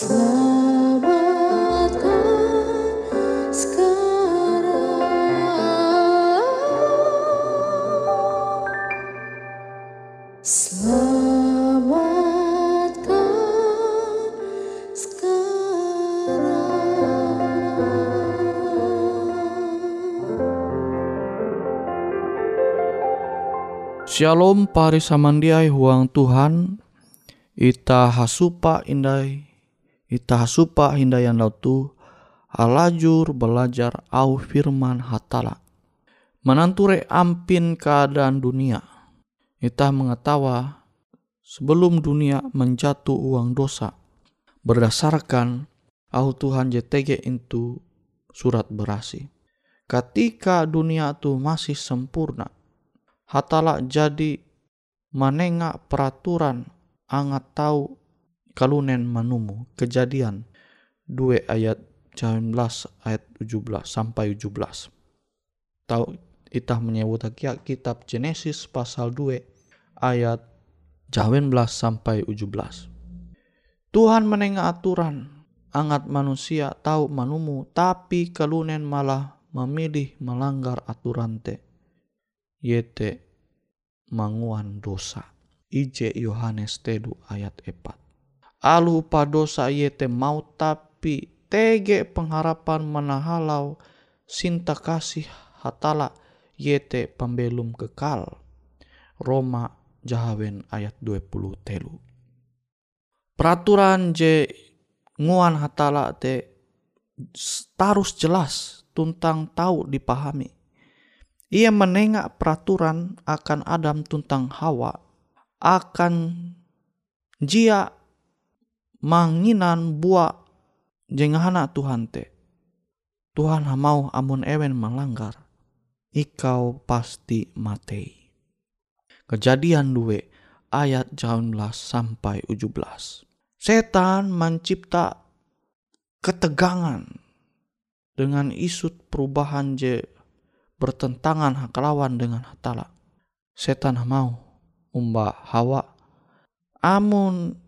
Shalom pari samandiai huang Tuhan. Ita hasupa indai Ita hasupa hindayan lautu Halajur belajar au firman hatala menanture ampin keadaan dunia. Ita mengetawa sebelum dunia menjatuh uang dosa berdasarkan au Tuhan JTG itu surat berasi. Ketika dunia itu masih sempurna, hatala jadi menengah peraturan angat tahu kalunen manumu kejadian 2 ayat 19 ayat 17 sampai 17. Tahu itah menyebut kitab Genesis pasal 2 ayat 19 sampai 17. Tuhan menengah aturan angat manusia tahu manumu tapi kalunen malah memilih melanggar aturan te. Yete manguan dosa. Ije Yohanes tedu ayat 4. Alu pa dosa yete mau tapi tege pengharapan menahalau sinta kasih hatala yete pembelum kekal. Roma Jahawen ayat 20 telu. Peraturan je nguan hatala te tarus jelas tuntang tahu dipahami. Ia menengak peraturan akan Adam tuntang Hawa akan jia manginan buah jengahana Tuhan te. Tuhan mau amun ewen melanggar, ikau pasti mati. Kejadian 2 ayat 19 sampai 17. Setan mencipta ketegangan dengan isut perubahan je bertentangan kelawan dengan hatala. Setan mau umba hawa. Amun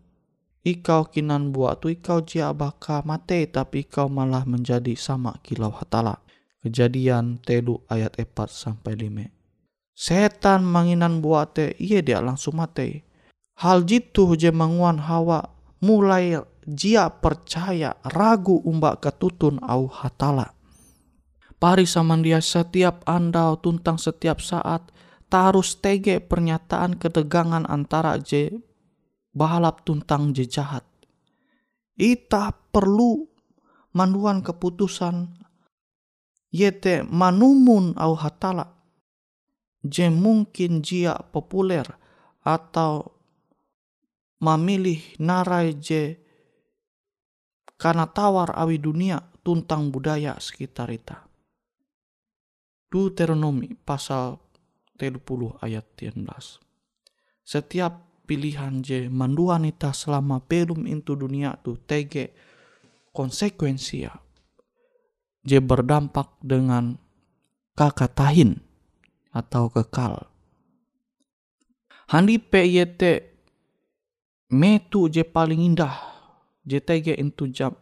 ikau kinan buat tu ikau jia baka mate tapi ikau malah menjadi sama kilau hatala. Kejadian telu ayat 4 sampai 5. Setan manginan buat te iya dia langsung mate. Hal jitu je manguan hawa mulai jia percaya ragu umba ketutun au hatala. Pari samandia setiap andau tuntang setiap saat tarus tege pernyataan ketegangan antara je balap tuntang je jahat. Ita perlu manuan keputusan yete manumun au hatala je mungkin jia populer atau memilih narai je karena tawar awi dunia tuntang budaya sekitar ita. Deuteronomi pasal 30 ayat 13. Setiap pilihan je manduan ita selama belum into dunia tu tege konsekuensi ya je berdampak dengan kakatahin atau kekal. Handi yete metu je paling indah je tege into jam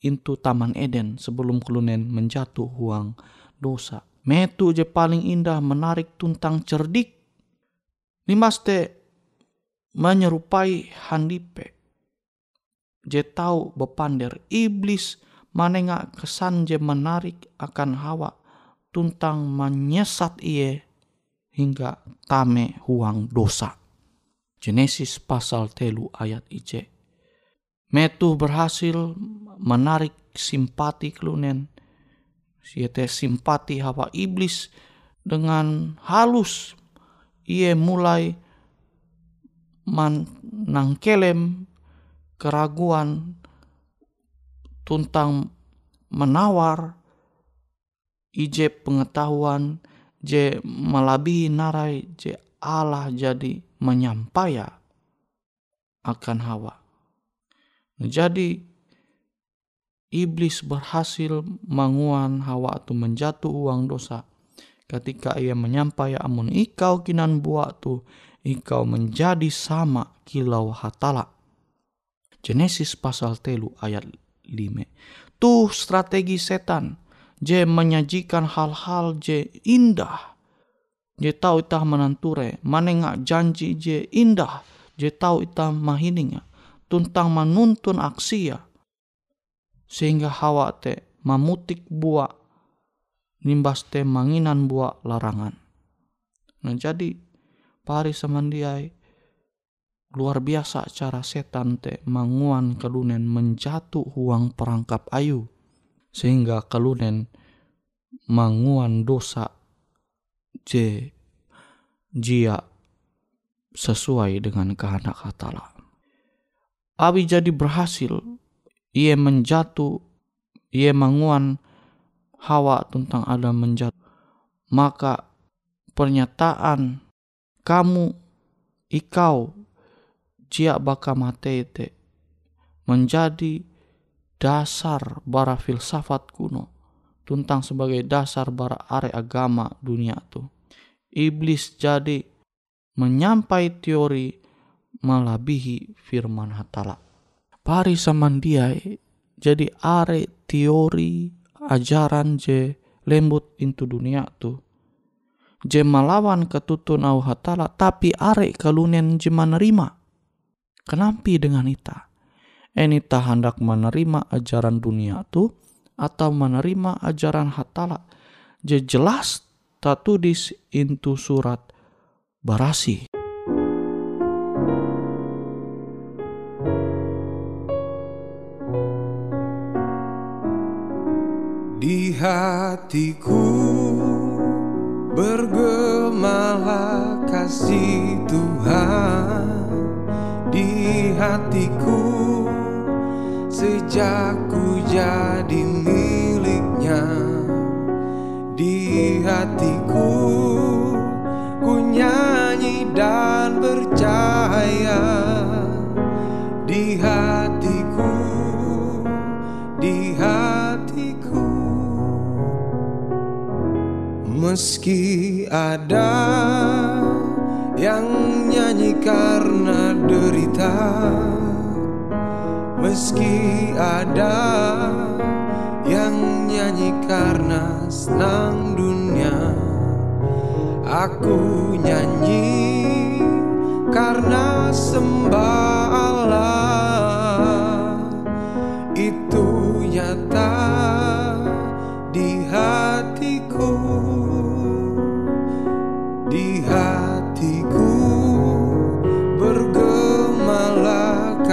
into taman Eden sebelum kelunen menjatuh huang dosa. Metu je paling indah menarik tuntang cerdik. Limaste menyerupai handipe. Je tahu bepander iblis manenga kesan je menarik akan hawa tuntang menyesat iye hingga tame huang dosa. Genesis pasal telu ayat IC. Metu berhasil menarik simpati kelunen. Siete simpati hawa iblis dengan halus. Ia mulai menangkelem keraguan tuntang menawar ije pengetahuan je melabihi narai je Allah jadi menyampaya akan Hawa. Jadi iblis berhasil menguan Hawa atau menjatuh uang dosa ketika ia menyampaikan amun ikau kinan buat tu ikau menjadi sama kilau hatala. Genesis pasal telu ayat 5. Tuh strategi setan. Je menyajikan hal-hal je indah. Je tahu itah menanture. Manenga janji je indah. Je tahu itah mahininga. Tuntang menuntun aksi ya. Sehingga hawa te mamutik buah. Nimbas te manginan buah larangan. Nah jadi pari samandiai luar biasa cara setan te manguan kelunen menjatuh huang perangkap ayu sehingga kelunen manguan dosa je jia sesuai dengan kehendak hatala. Abi jadi berhasil, ia menjatuh, ia menguan hawa tentang ada menjatuh. Maka pernyataan kamu, ikau, jia baka matete menjadi dasar bara filsafat kuno tentang sebagai dasar bara are agama dunia tu. Iblis jadi menyampai teori melebihi firman hatala. Pari samandiai jadi are teori ajaran je lembut into dunia tu. Je melawan ketutun au hatala tapi are kalunen je menerima. Kenapa dengan ita? Enita hendak menerima ajaran dunia tu atau menerima ajaran hatala. Je jelas tatudis into surat barasi. Di hatiku bergemalah kasih Tuhan di hatiku. Sejak ku jadi miliknya di hatiku ku nyanyi dan percaya di hatiku meski ada yang nyanyi karena derita meski ada yang nyanyi karena senang dunia aku nyanyi karena sembah Allah itu nyata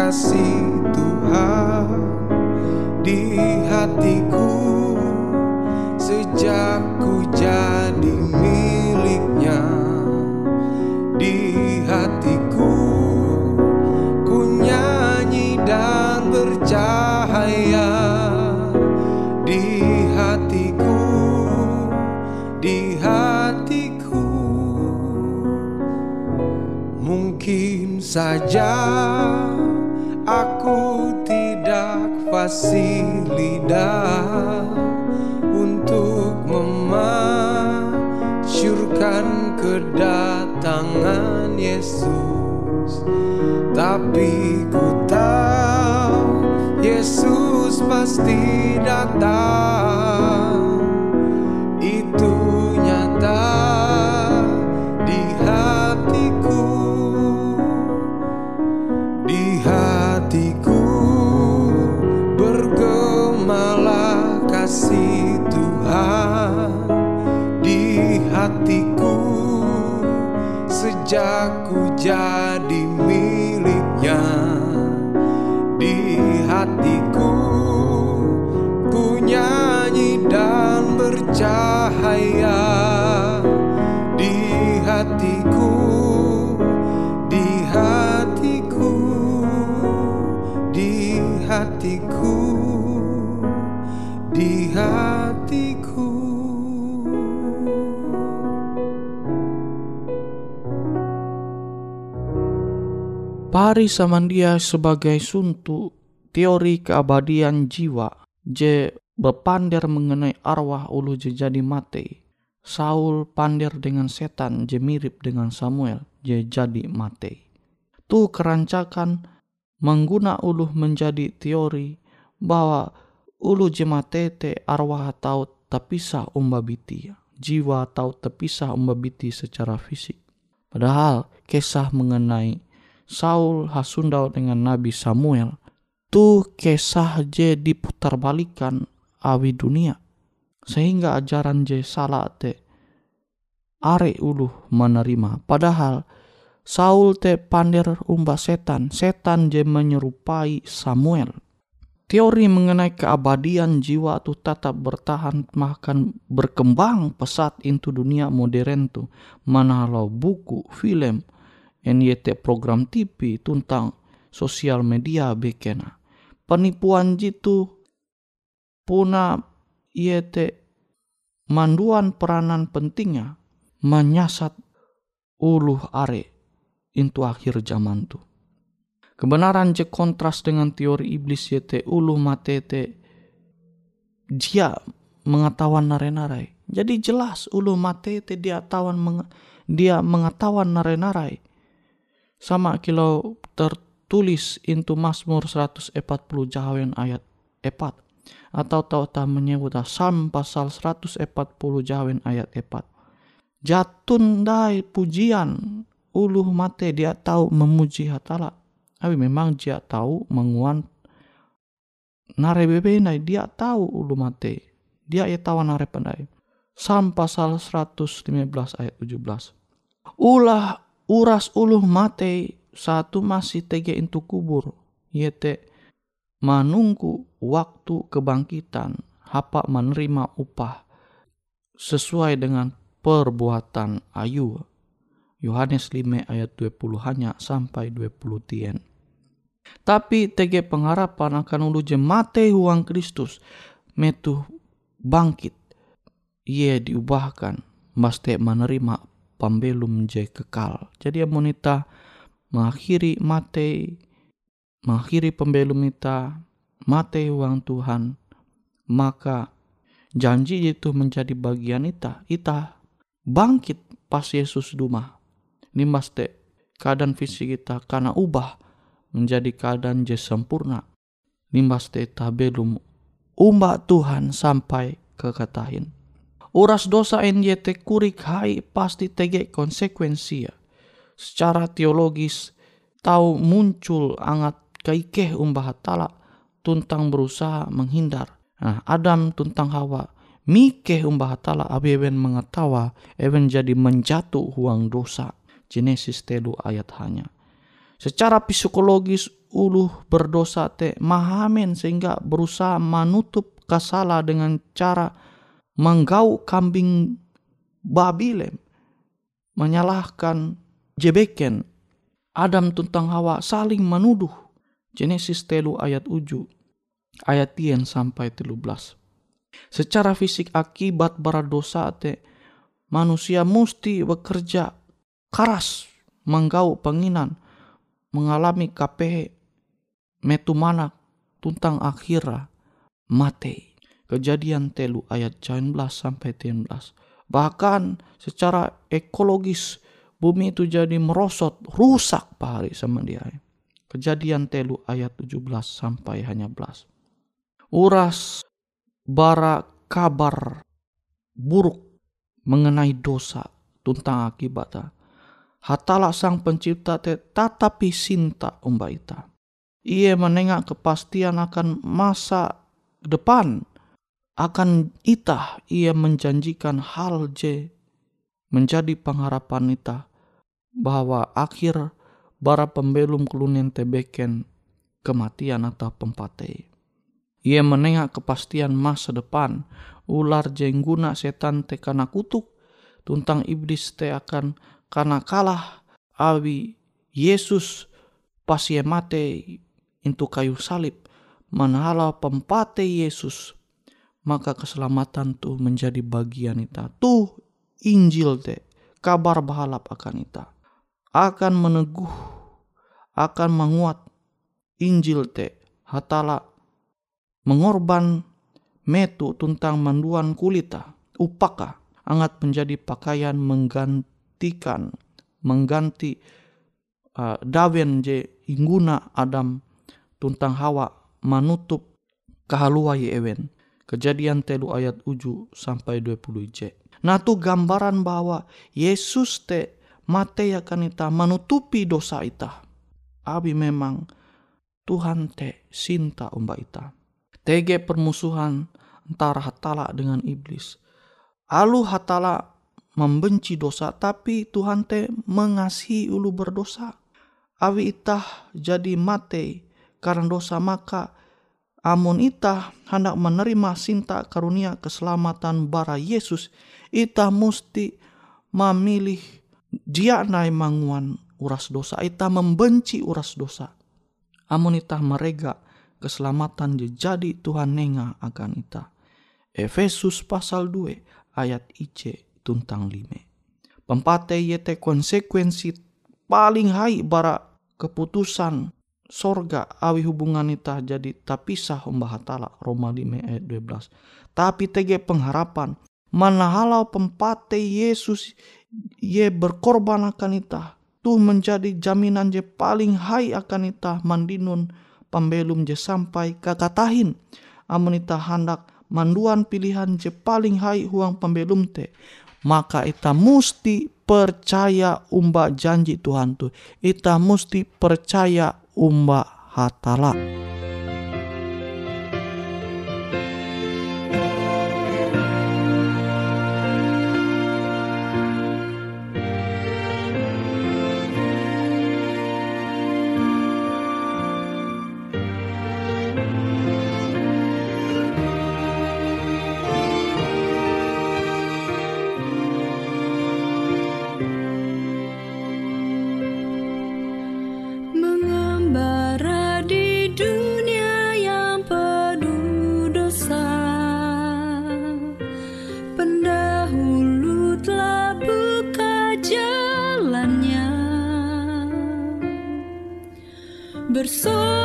kasih Tuhan di hatiku. Sejak ku jadi miliknya di hatiku ku nyanyi dan bercahaya di hatiku di hatiku. Mungkin saja fasih lidah untuk memasyurkan kedatangan Yesus. Tapi ku tahu Yesus pasti datang Pari samandia sebagai suntu teori keabadian jiwa je berpandir mengenai arwah ulu je jadi mate. Saul pandir dengan setan je mirip dengan Samuel je jadi mate. Tu kerancakan mengguna ulu menjadi teori bahwa ulu je mate te arwah atau terpisah umbabiti jiwa atau terpisah umbabiti secara fisik. Padahal kisah mengenai Saul hasundau dengan Nabi Samuel tu kisah je diputar balikan awi dunia sehingga ajaran je salah te. Are uluh menerima padahal Saul te pandir umba setan setan je menyerupai Samuel. Teori mengenai keabadian jiwa itu tetap bertahan makan berkembang pesat into dunia modern tu mana lo buku film NYT program TV tentang sosial media bekena penipuan jitu puna yete manduan peranan pentingnya menyasat uluh are into akhir zaman tu Kebenaran je kontras dengan teori iblis yete ulu matete dia mengetahuan nare-narai. Jadi jelas ulu matete dia tawan meng, dia mengetahuan nare-narai. Sama kilo tertulis into Mazmur 140 jahawen ayat 4 atau tahu menyebut Sam pasal 140 jahawen ayat 4. Jatun dai pujian ulu mate dia tahu memuji hatala Abi memang dia tahu menguan nare bebe nai dia tahu ulu mate. Dia ia tahu nare pandai. Sam pasal 115 ayat 17. Ulah uras ulu mate satu masih tege into kubur. Yete menunggu waktu kebangkitan hapa menerima upah sesuai dengan perbuatan ayu. Yohanes 5 ayat 20 hanya sampai 20 tien. Tapi tege pengharapan akan ulu mate huang Kristus metu bangkit. Ia diubahkan maste menerima pembelum je kekal. Jadi amonita mengakhiri mate mengakhiri pembelum ita mate huang Tuhan maka janji itu menjadi bagian ita ita bangkit pas Yesus duma ini maste keadaan fisik kita karena ubah menjadi keadaan je sempurna. Nimbas teta belum umbak Tuhan sampai ke katahin. Uras dosa NYT kurik hai pasti tege konsekuensi ya. Secara teologis tahu muncul angat kaikeh umbah tala tuntang berusaha menghindar. Nah, Adam tuntang Hawa mikeh umbah tala abeben mengetawa even jadi menjatuh huang dosa. Genesis telu ayat hanya. Secara psikologis uluh berdosa te mahamen sehingga berusaha menutup kesala dengan cara menggau kambing Babilem. Menyalahkan jebeken Adam tentang Hawa saling menuduh. Genesis telu ayat uju ayat tien sampai telu belas. Secara fisik akibat dosa te manusia mesti bekerja keras menggau penginan mengalami KPH metumana tuntang akhira mate. Kejadian telu ayat 19 sampai 19. Bahkan secara ekologis bumi itu jadi merosot, rusak pahari sama dia. Kejadian telu ayat 17 sampai hanya belas. Uras bara kabar buruk mengenai dosa tuntang akibatnya hatala sang pencipta te tatapi sinta umba ita. Ia menengak kepastian akan masa depan akan ita ia menjanjikan hal je menjadi pengharapan ita bahwa akhir bara pembelum kelunen tebeken kematian atau pempate. Ia menengak kepastian masa depan ular jengguna setan te kana kutuk tuntang iblis te akan karena kalah awi Yesus pas ia mate into kayu salib manhala pempate Yesus maka keselamatan tuh menjadi bagian ita tuh Injil te kabar bahalap akan ita akan meneguh akan menguat. Injil te hatala mengorban metu tentang manduan kulita. Upaka angat menjadi pakaian mengganti menggantikan mengganti uh, dawen je ingguna Adam tuntang Hawa menutup kahaluai ewen. Kejadian telu ayat uju sampai 20 je. Nah tu gambaran bahwa Yesus te mate akan ita menutupi dosa ita. Abi memang Tuhan te sinta umba ita. Tege permusuhan antara hatala dengan iblis. Alu hatala membenci dosa, tapi Tuhan te mengasihi ulu berdosa. Awi itah jadi mate karena dosa maka Amun ita hendak menerima sinta karunia keselamatan bara Yesus, ita mesti memilih dia naik manguan uras dosa. Ita membenci uras dosa. Amun ita merega keselamatan jadi Tuhan nenga akan ita. Efesus pasal 2 ayat IC tuntang 5. Pempate yete konsekuensi paling hai bara keputusan sorga awi hubungan ita jadi tapisah umbahatala Roma 5 ayat 12. Tapi tege pengharapan mana halau pempate Yesus ye berkorban akan ita tu menjadi jaminan je paling hai akan ita mandinun pembelum je sampai kakatahin amun ita hendak manduan pilihan je paling hai huang pembelum te maka ita musti percaya umba janji Tuhan tu ita musti percaya umba hatala. soul.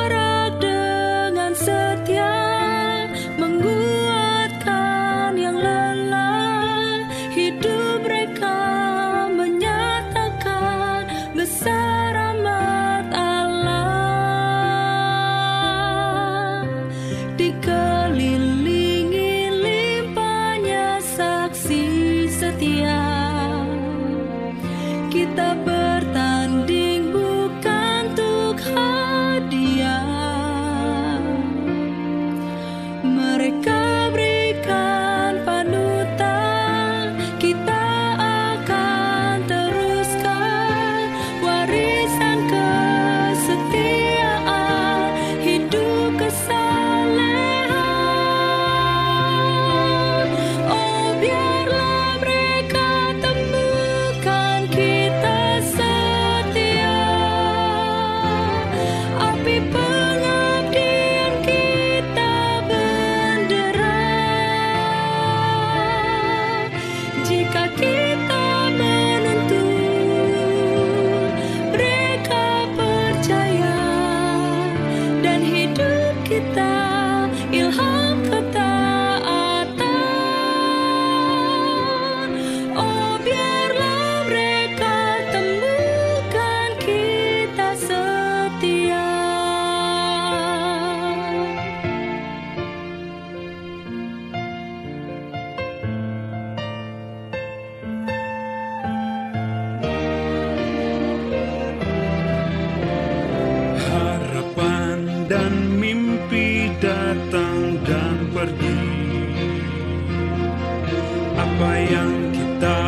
apa yang kita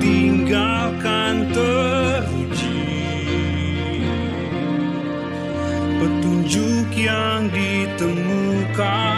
tinggalkan teruji? Petunjuk yang ditemukan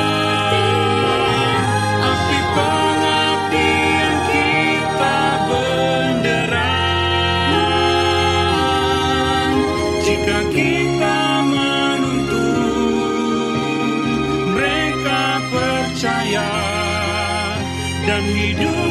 hidup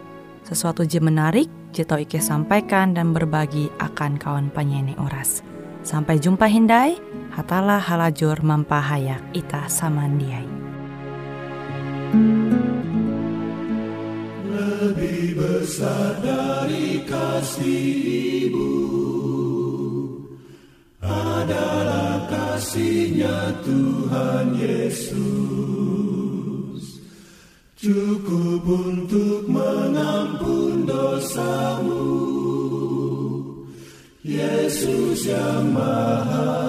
sesuatu je menarik, je tau Ike sampaikan dan berbagi akan kawan penyanyi Oras. Sampai jumpa Hindai, hatalah halajur mampahayak ita samandiai. Lebih besar dari kasih ibu adalah kasihnya Tuhan Yesus. Cukup untuk mengampun dosamu. Yesus yang maha.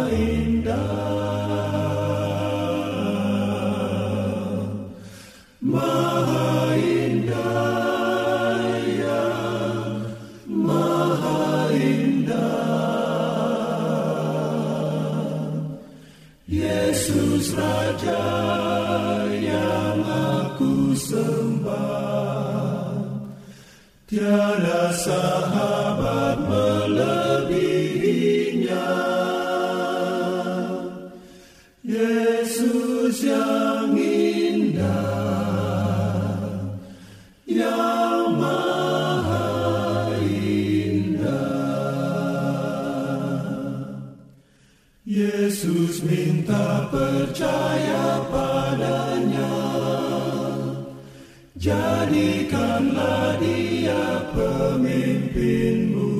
Pemimpinmu.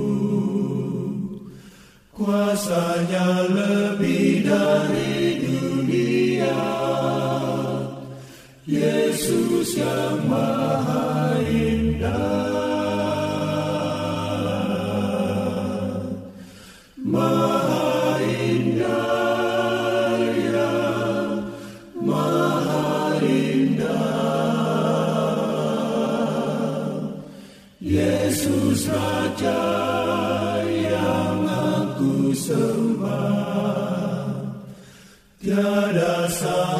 Kuasanya lebih dari dunia. Yesus yang maha indah aku sembah Tiada sahabat